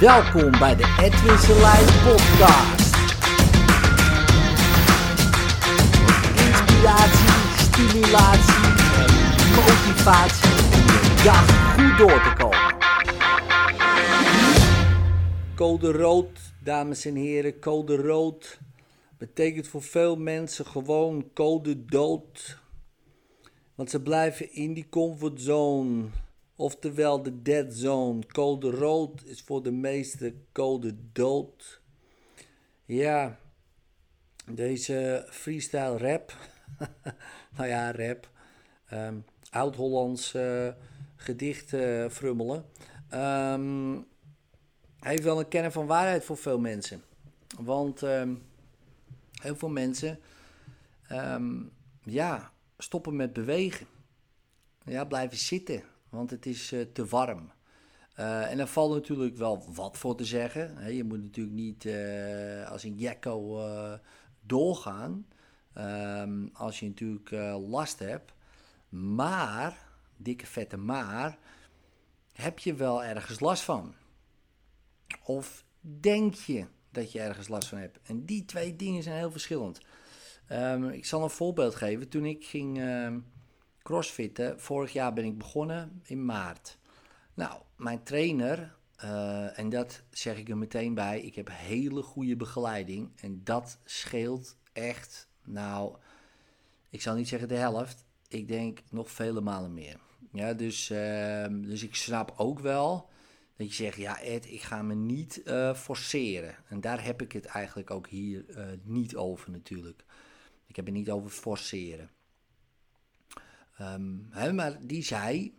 Welkom bij de Edwin Selijn podcast. Inspiratie, stimulatie en motivatie om dag goed door te komen. Code rood, dames en heren, code rood betekent voor veel mensen gewoon code dood. Want ze blijven in die comfortzone. Oftewel de dead zone. Code rood is voor de meeste code dood. Ja, deze freestyle rap. nou ja, rap. Um, Oud-Hollands uh, gedicht frummelen. Um, heeft wel een kern van waarheid voor veel mensen. Want um, heel veel mensen ja, stoppen met bewegen. Ja, blijven zitten want het is uh, te warm. Uh, en daar valt natuurlijk wel wat voor te zeggen. Je moet natuurlijk niet uh, als een jekko doorgaan. Um, als je natuurlijk last hebt. Maar, dikke vette maar, heb je wel ergens last van? Of denk je dat je ergens last van hebt? En die twee dingen zijn heel verschillend. Um, ik zal een voorbeeld geven. Toen ik ging uh, crossfitten, vorig jaar ben ik begonnen in maart. Nou, mijn trainer, uh, en dat zeg ik er meteen bij, ik heb hele goede begeleiding. En dat scheelt echt, nou, ik zal niet zeggen de helft. Ik denk nog vele malen meer. Ja, dus, uh, dus ik snap ook wel dat je zegt, ja Ed, ik ga me niet uh, forceren. En daar heb ik het eigenlijk ook hier uh, niet over natuurlijk. Ik heb het niet over forceren. Um, maar die zei,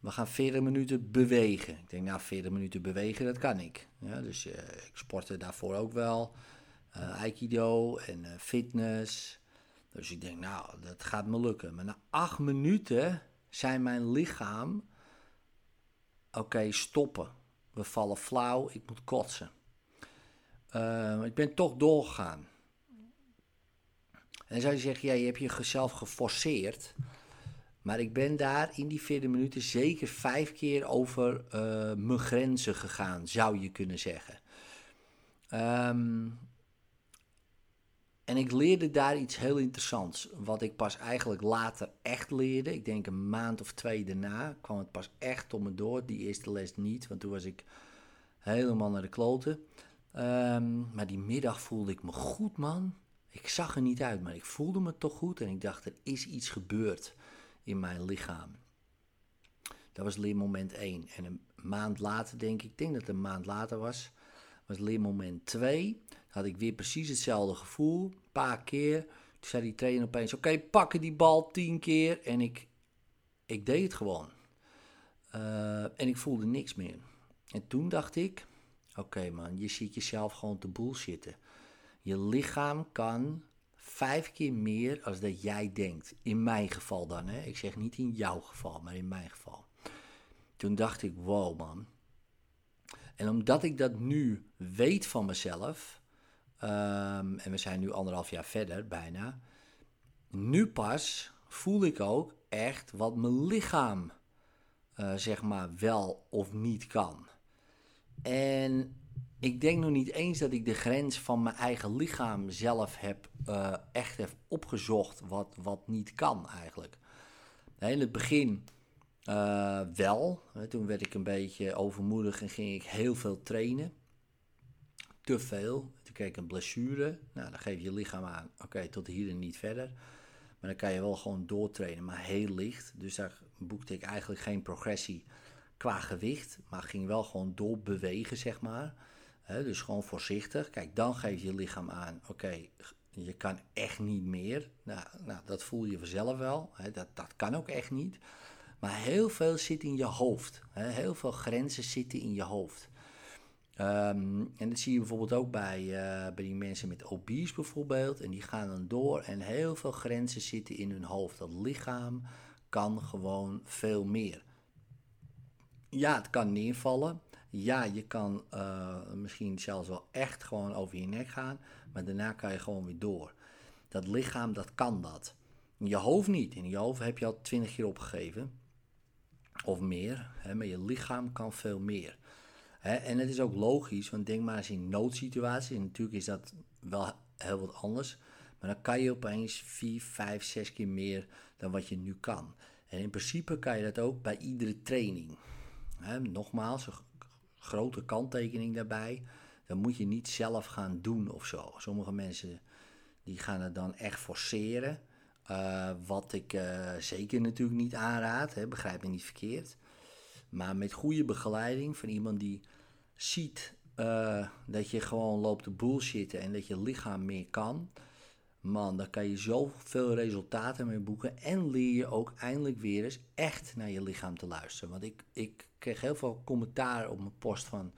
we gaan 40 minuten bewegen. Ik denk, nou 40 minuten bewegen, dat kan ik. Ja, dus uh, ik sportte daarvoor ook wel. Aikido en fitness. Dus ik denk, nou, dat gaat me lukken. Maar na 8 minuten zei mijn lichaam oké, stoppen. We vallen flauw, ik moet kotsen. Uh, ik ben toch doorgegaan. En zou je zeggen, ja, je hebt jezelf geforceerd. Maar ik ben daar in die 40 minuten zeker vijf keer over uh, mijn grenzen gegaan, zou je kunnen zeggen. Um, en ik leerde daar iets heel interessants. Wat ik pas eigenlijk later echt leerde. Ik denk een maand of twee daarna kwam het pas echt om me door. Die eerste les niet, want toen was ik helemaal naar de kloten. Um, maar die middag voelde ik me goed, man. Ik zag er niet uit, maar ik voelde me toch goed. En ik dacht, er is iets gebeurd in mijn lichaam. Dat was leermoment 1. En een maand later, denk ik, ik denk dat het een maand later was, was leermoment 2 had ik weer precies hetzelfde gevoel. Een paar keer. Toen zei die trainer opeens: Oké, pakken die bal tien keer. En ik, ik deed het gewoon. Uh, en ik voelde niks meer. En toen dacht ik: Oké man, je ziet jezelf gewoon te bullshitten. Je lichaam kan vijf keer meer als dat jij denkt. In mijn geval dan, hè. Ik zeg niet in jouw geval, maar in mijn geval. Toen dacht ik: Wow man. En omdat ik dat nu weet van mezelf, Um, en we zijn nu anderhalf jaar verder, bijna. Nu pas voel ik ook echt wat mijn lichaam, uh, zeg maar, wel of niet kan. En ik denk nog niet eens dat ik de grens van mijn eigen lichaam zelf heb, uh, echt heb opgezocht wat, wat niet kan eigenlijk. In het begin uh, wel. Toen werd ik een beetje overmoedig en ging ik heel veel trainen. Te veel kreeg een blessure. Nou, dan geef je lichaam aan, oké, tot hier en niet verder. Maar dan kan je wel gewoon doortrainen, maar heel licht. Dus daar boekte ik eigenlijk geen progressie qua gewicht, maar ging wel gewoon doorbewegen, zeg maar. Dus gewoon voorzichtig. Kijk, dan geeft je lichaam aan, oké, je kan echt niet meer. Nou, nou, dat voel je vanzelf wel. dat, dat kan ook echt niet. Maar heel veel zit in je hoofd. heel veel grenzen zitten in je hoofd. Um, en dat zie je bijvoorbeeld ook bij, uh, bij die mensen met obese bijvoorbeeld. En die gaan dan door en heel veel grenzen zitten in hun hoofd. Dat lichaam kan gewoon veel meer. Ja, het kan neervallen. Ja, je kan uh, misschien zelfs wel echt gewoon over je nek gaan. Maar daarna kan je gewoon weer door. Dat lichaam, dat kan dat. In je hoofd niet. In je hoofd heb je al twintig keer opgegeven. Of meer. Hè, maar je lichaam kan veel meer Hè? En het is ook logisch, want denk maar eens in noodsituaties. En natuurlijk is dat wel heel wat anders. Maar dan kan je opeens vier, vijf, zes keer meer dan wat je nu kan. En in principe kan je dat ook bij iedere training. Nogmaals, grote kanttekening daarbij. Dan moet je niet zelf gaan doen of zo. Sommige mensen die gaan het dan echt forceren. Uh, wat ik uh, zeker natuurlijk niet aanraad, hè, begrijp me niet verkeerd. Maar met goede begeleiding van iemand die ziet uh, dat je gewoon loopt te bullshitten en dat je lichaam meer kan. Man, dan kan je zoveel resultaten mee boeken. En leer je ook eindelijk weer eens echt naar je lichaam te luisteren. Want ik, ik kreeg heel veel commentaar op mijn post van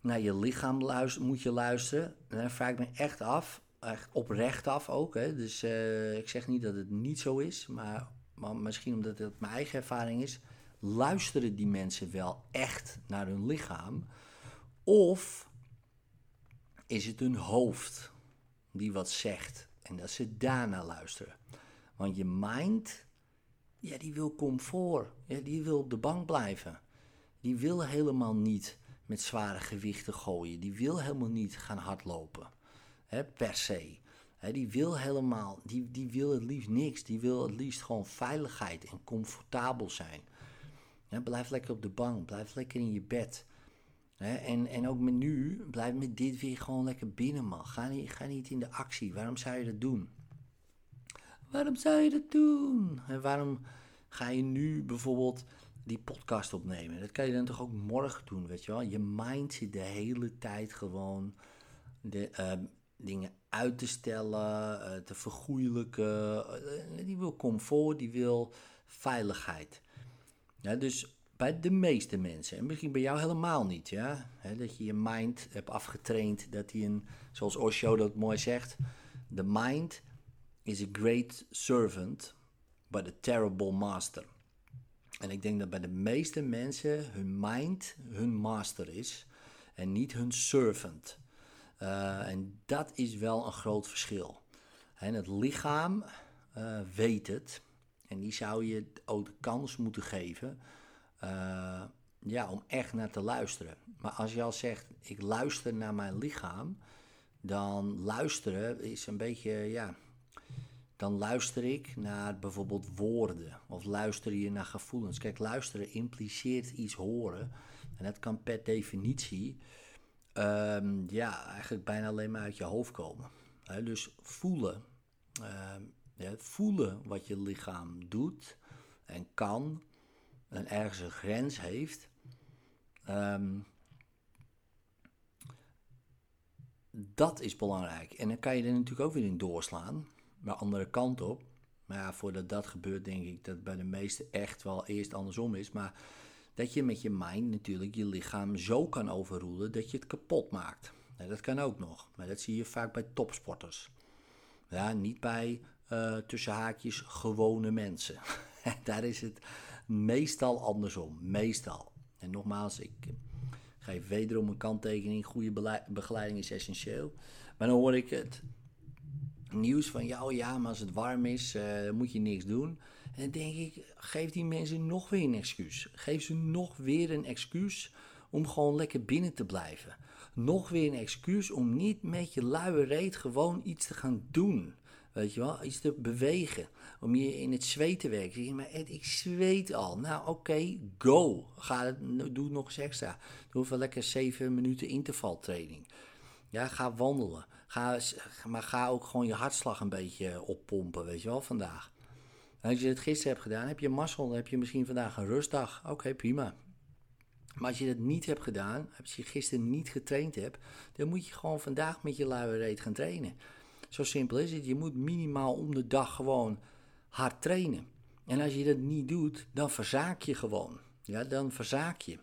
naar je lichaam luister, moet je luisteren. En dan vraag ik me echt af, echt oprecht af ook. Hè. Dus uh, ik zeg niet dat het niet zo is, maar, maar misschien omdat het mijn eigen ervaring is. Luisteren die mensen wel echt naar hun lichaam? Of is het hun hoofd die wat zegt en dat ze daarna luisteren? Want je mind, ja, die wil comfort. Ja, die wil op de bank blijven. Die wil helemaal niet met zware gewichten gooien. Die wil helemaal niet gaan hardlopen. Hè, per se. Die wil helemaal, die, die wil het liefst niks. Die wil het liefst gewoon veiligheid en comfortabel zijn. Blijf lekker op de bank, blijf lekker in je bed. En, en ook met nu, blijf met dit weer gewoon lekker binnen, man. Ga niet, ga niet in de actie. Waarom zou je dat doen? Waarom zou je dat doen? En waarom ga je nu bijvoorbeeld die podcast opnemen. Dat kan je dan toch ook morgen doen, weet je wel. Je mind zit de hele tijd gewoon de, uh, dingen uit te stellen, uh, te vergoeilijken. Uh, die wil comfort, die wil veiligheid. Dus bij de meeste mensen, en misschien bij jou helemaal niet, ja. Dat je je mind hebt afgetraind, dat hij een, zoals Osho dat mooi zegt, the mind is a great servant, but a terrible master. En ik denk dat bij de meeste mensen hun mind hun master is en niet hun servant. Uh, en dat is wel een groot verschil. En het lichaam uh, weet het. En die zou je ook de kans moeten geven uh, ja, om echt naar te luisteren. Maar als je al zegt, ik luister naar mijn lichaam, dan luisteren is een beetje, ja, dan luister ik naar bijvoorbeeld woorden of luister je naar gevoelens. Kijk, luisteren impliceert iets horen en dat kan per definitie um, ja, eigenlijk bijna alleen maar uit je hoofd komen. Dus voelen, um, ja, voelen wat je lichaam doet en kan en ergens een grens heeft. Um, dat is belangrijk. En dan kan je er natuurlijk ook weer in doorslaan maar andere kant op. Maar ja, voordat dat gebeurt, denk ik dat bij de meesten echt wel eerst andersom is. Maar dat je met je mind natuurlijk je lichaam zo kan overroelen dat je het kapot maakt. dat kan ook nog, maar dat zie je vaak bij topsporters. Ja, niet bij uh, tussen haakjes gewone mensen. Daar is het meestal andersom, meestal. En nogmaals, ik geef wederom een kanttekening. Goede begeleiding is essentieel. Maar dan hoor ik het nieuws van ja, oh ja, maar als het warm is, uh, moet je niks doen. En dan denk ik, geef die mensen nog weer een excuus. Geef ze nog weer een excuus om gewoon lekker binnen te blijven. Nog weer een excuus om niet met je luie reet gewoon iets te gaan doen. Weet je wel, iets te bewegen. Om je in het zweet te werken. Zeg maar Ed, ik zweet al. Nou, oké, go. Ga het, doe nog eens extra. Doe even lekker 7 minuten intervaltraining. Ja, ga wandelen. Ga, maar ga ook gewoon je hartslag een beetje oppompen, weet je wel, vandaag. En als je het gisteren hebt gedaan, heb je mazzel, dan heb je misschien vandaag een rustdag. Oké, prima. Maar als je dat niet hebt gedaan, als je gisteren niet getraind hebt, dan moet je gewoon vandaag met je luie reet gaan trainen. Zo simpel is het. Je moet minimaal om de dag gewoon hard trainen. En als je dat niet doet, dan verzaak je gewoon. Ja, dan verzaak je.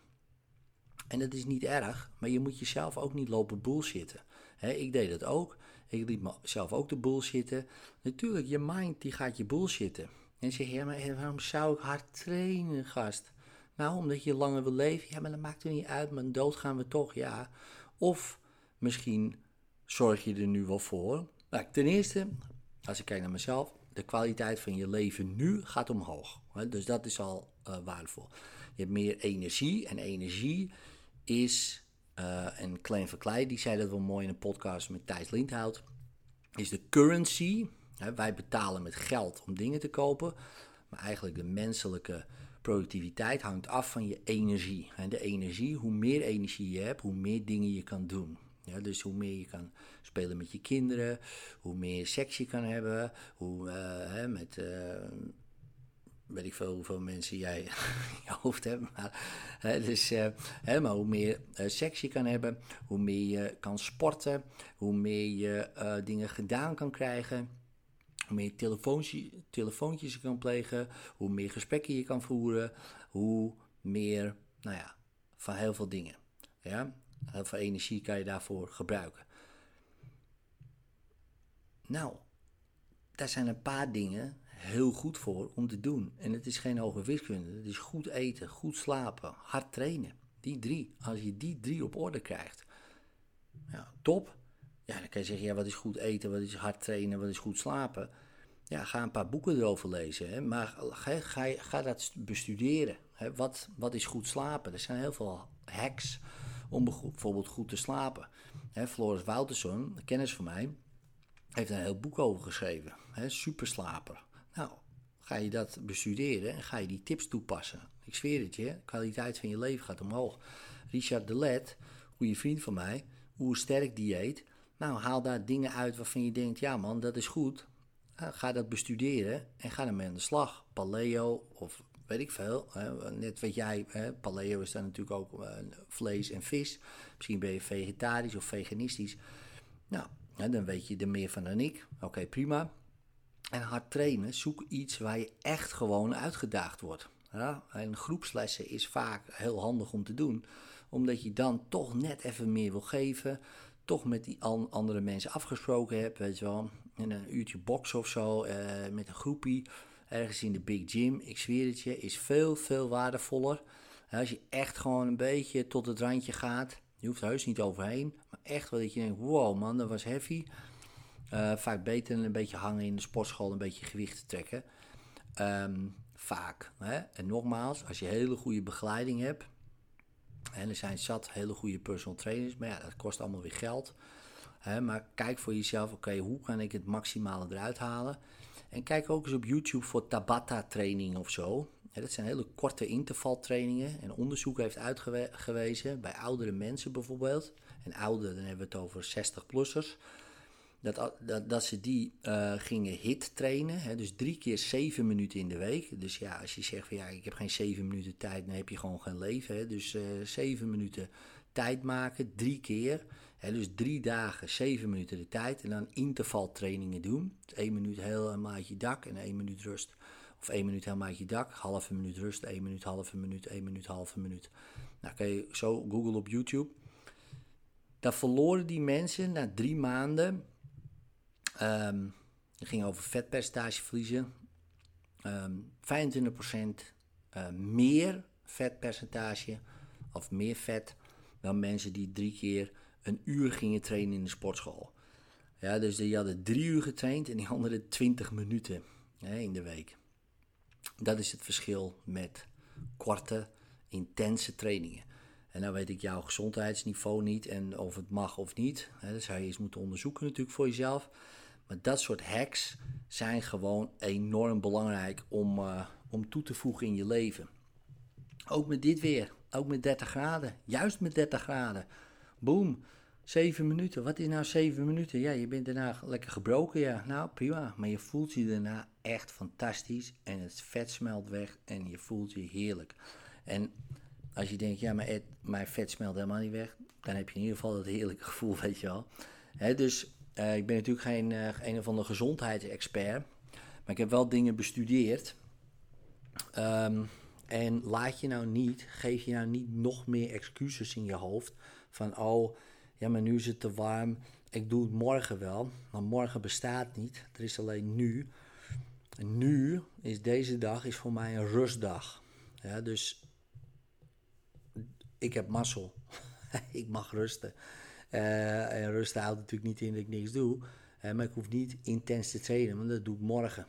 En dat is niet erg, maar je moet jezelf ook niet lopen bullshitten ik deed dat ook. Ik liet mezelf ook de bullshitten. Natuurlijk, je mind die gaat je bullshitten. En zeg je, ja, maar waarom zou ik hard trainen, gast? Nou, omdat je langer wil leven. Ja, maar dat maakt er niet uit, maar dood gaan we toch, ja. Of misschien zorg je er nu wel voor. Nou, ten eerste, als ik kijk naar mezelf, de kwaliteit van je leven nu gaat omhoog. Dus dat is al uh, waardevol. Je hebt meer energie en energie is, uh, en Klein Verkleij, die zei dat wel mooi in een podcast met Thijs Lindhout, is de currency. Hè, wij betalen met geld om dingen te kopen, maar eigenlijk de menselijke productiviteit hangt af van je energie. En de energie, hoe meer energie je hebt, hoe meer dingen je kan doen. Dus hoe meer je kan spelen met je kinderen, hoe meer seks je kan hebben, hoe uh, hè, met. Uh, weet ik veel hoeveel mensen jij in je hoofd hebt. Maar, dus, uh, hè, maar hoe meer seks je kan hebben, hoe meer je kan sporten, hoe meer je dingen gedaan kan krijgen. Hoe meer telefoontjes, telefoontjes je kan plegen, hoe meer gesprekken je kan voeren, hoe meer, nou ja, van heel veel dingen. Ja? Heel energie kan je daarvoor gebruiken. Nou, daar zijn een paar dingen heel goed voor om te doen. En het is geen hoge wiskunde. Het is goed eten, goed slapen, hard trainen. Die drie. Als je die drie op orde krijgt, ja, top. Ja, dan kan je zeggen, ja, wat is goed eten, wat is hard trainen, wat is goed slapen. Ja, ga een paar boeken erover lezen. Hè. Maar ga, ga, ga dat bestuderen. Hè. Wat, wat is goed slapen? Er zijn heel veel hacks om bijvoorbeeld goed te slapen. Floris Wouterson, kennis van mij, heeft een heel boek over geschreven. Hè, superslaper. Nou, ga je dat bestuderen en ga je die tips toepassen. Ik zweer het je, de kwaliteit van je leven gaat omhoog. Richard Delet, goede vriend van mij, hoe sterk dieet. Nou, haal daar dingen uit waarvan je denkt, ja man, dat is goed. Ga dat bestuderen en ga ermee aan de slag. Paleo of weet ik veel. Net wat jij, hè, paleo is dan natuurlijk ook uh, vlees en vis. Misschien ben je vegetarisch of veganistisch. Nou, hè, dan weet je er meer van dan ik. Oké, prima. En hard trainen, zoek iets waar je echt gewoon uitgedaagd wordt. Ja? En groepslessen is vaak heel handig om te doen, omdat je dan toch net even meer wil geven. Toch met die andere mensen afgesproken hebt, weet je wel. En een uurtje boksen of zo, uh, met een groepie ergens in de Big Gym, ik zweer het je, is veel, veel waardevoller. Als je echt gewoon een beetje tot het randje gaat, je hoeft er heus niet overheen, maar echt wat je denkt, wow man, dat was heavy. Uh, vaak beter een beetje hangen in de sportschool, een beetje gewicht trekken. Um, vaak. Hè? En nogmaals, als je hele goede begeleiding hebt, en er zijn zat hele goede personal trainers, maar ja, dat kost allemaal weer geld. Maar kijk voor jezelf, oké, hoe kan ik het maximale eruit halen? En kijk ook eens op YouTube voor Tabata training of zo. dat zijn hele korte intervaltrainingen. En onderzoek heeft uitgewezen, bij oudere mensen bijvoorbeeld, en ouder, dan hebben we het over 60-plussers, dat, dat, dat ze die uh, gingen hit trainen. Hè, dus drie keer zeven minuten in de week. Dus ja, als je zegt van ja, ik heb geen zeven minuten tijd, dan heb je gewoon geen leven. Hè. Dus uh, zeven minuten tijd maken, drie keer dus drie dagen, zeven minuten de tijd en dan intervaltrainingen doen. Dus één minuut helemaal uit je dak en één minuut rust. Of één minuut helemaal uit je dak, halve minuut rust, één minuut, halve minuut, één minuut, halve minuut. Nou, kan je zo googlen op YouTube. Dan verloren die mensen na drie maanden. Het ging over vetpercentage verliezen. Um, 25% uh, meer vetpercentage of meer vet dan mensen die drie keer een uur gingen trainen in de sportschool. Ja, dus die hadden drie uur getraind en die anderen twintig minuten hè, in de week. Dat is het verschil met korte, intense trainingen. En dan weet ik jouw gezondheidsniveau niet en of het mag of niet. Hè, dat zou je eens moeten onderzoeken natuurlijk voor jezelf. Maar dat soort hacks zijn gewoon enorm belangrijk om, uh, om toe te voegen in je leven. Ook met dit weer, ook met 30 graden, juist met 30 graden. Boom, Zeven minuten, wat is nou zeven minuten? Ja, je bent daarna lekker gebroken, ja. Nou, prima. Maar je voelt je daarna echt fantastisch en het vet smelt weg en je voelt je heerlijk. En als je denkt, ja, maar mijn vet smelt helemaal niet weg, dan heb je in ieder geval dat heerlijke gevoel, weet je wel. dus uh, ik ben natuurlijk geen uh, een of andere gezondheidsexpert, maar ik heb wel dingen bestudeerd. Um, en laat je nou niet, geef je nou niet nog meer excuses in je hoofd van, oh ja, maar nu is het te warm. Ik doe het morgen wel. Maar morgen bestaat niet. Er is alleen nu. En nu is deze dag is voor mij een rustdag. Ja, dus ik heb mazzel. ik mag rusten. Uh, en rusten houdt natuurlijk niet in dat ik niks doe. Maar ik hoef niet intens te trainen, want dat doe ik morgen.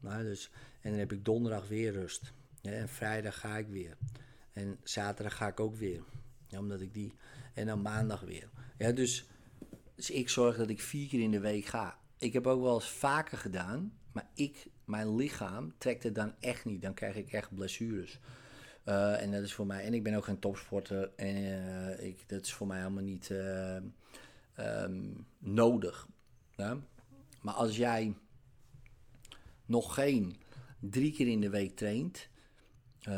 Nou, dus, en dan heb ik donderdag weer rust. En vrijdag ga ik weer. En zaterdag ga ik ook weer. Ja, omdat ik die. En dan maandag weer. Ja, dus, dus ik zorg dat ik vier keer in de week ga. Ik heb ook wel eens vaker gedaan. Maar ik, mijn lichaam trekt het dan echt niet. Dan krijg ik echt blessures. Uh, en dat is voor mij. En ik ben ook geen topsporter. En uh, ik, dat is voor mij helemaal niet uh, um, nodig. Ja? Maar als jij nog geen drie keer in de week traint,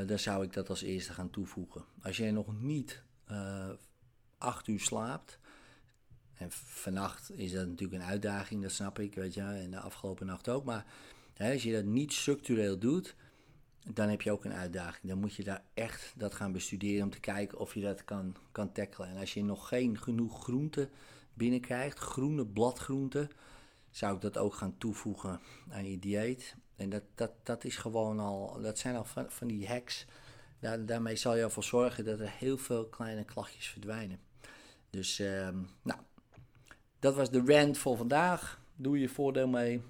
dan zou ik dat als eerste gaan toevoegen. Als jij nog niet acht uur slaapt, en vannacht is dat natuurlijk een uitdaging, dat snap ik, weet je, en de afgelopen nacht ook. Maar hè, als je dat niet structureel doet, dan heb je ook een uitdaging. Dan moet je daar echt dat gaan bestuderen om te kijken of je dat kan, kan tackelen. En als je nog geen genoeg groente binnenkrijgt, groene bladgroenten, zou ik dat ook gaan toevoegen aan je dieet. En dat, dat, dat is gewoon al, dat zijn al van, van die hacks. Daar, daarmee zal je ervoor zorgen dat er heel veel kleine klachtjes verdwijnen. Dus, uh, nou, dat was de rant voor vandaag. Doe je voordeel mee.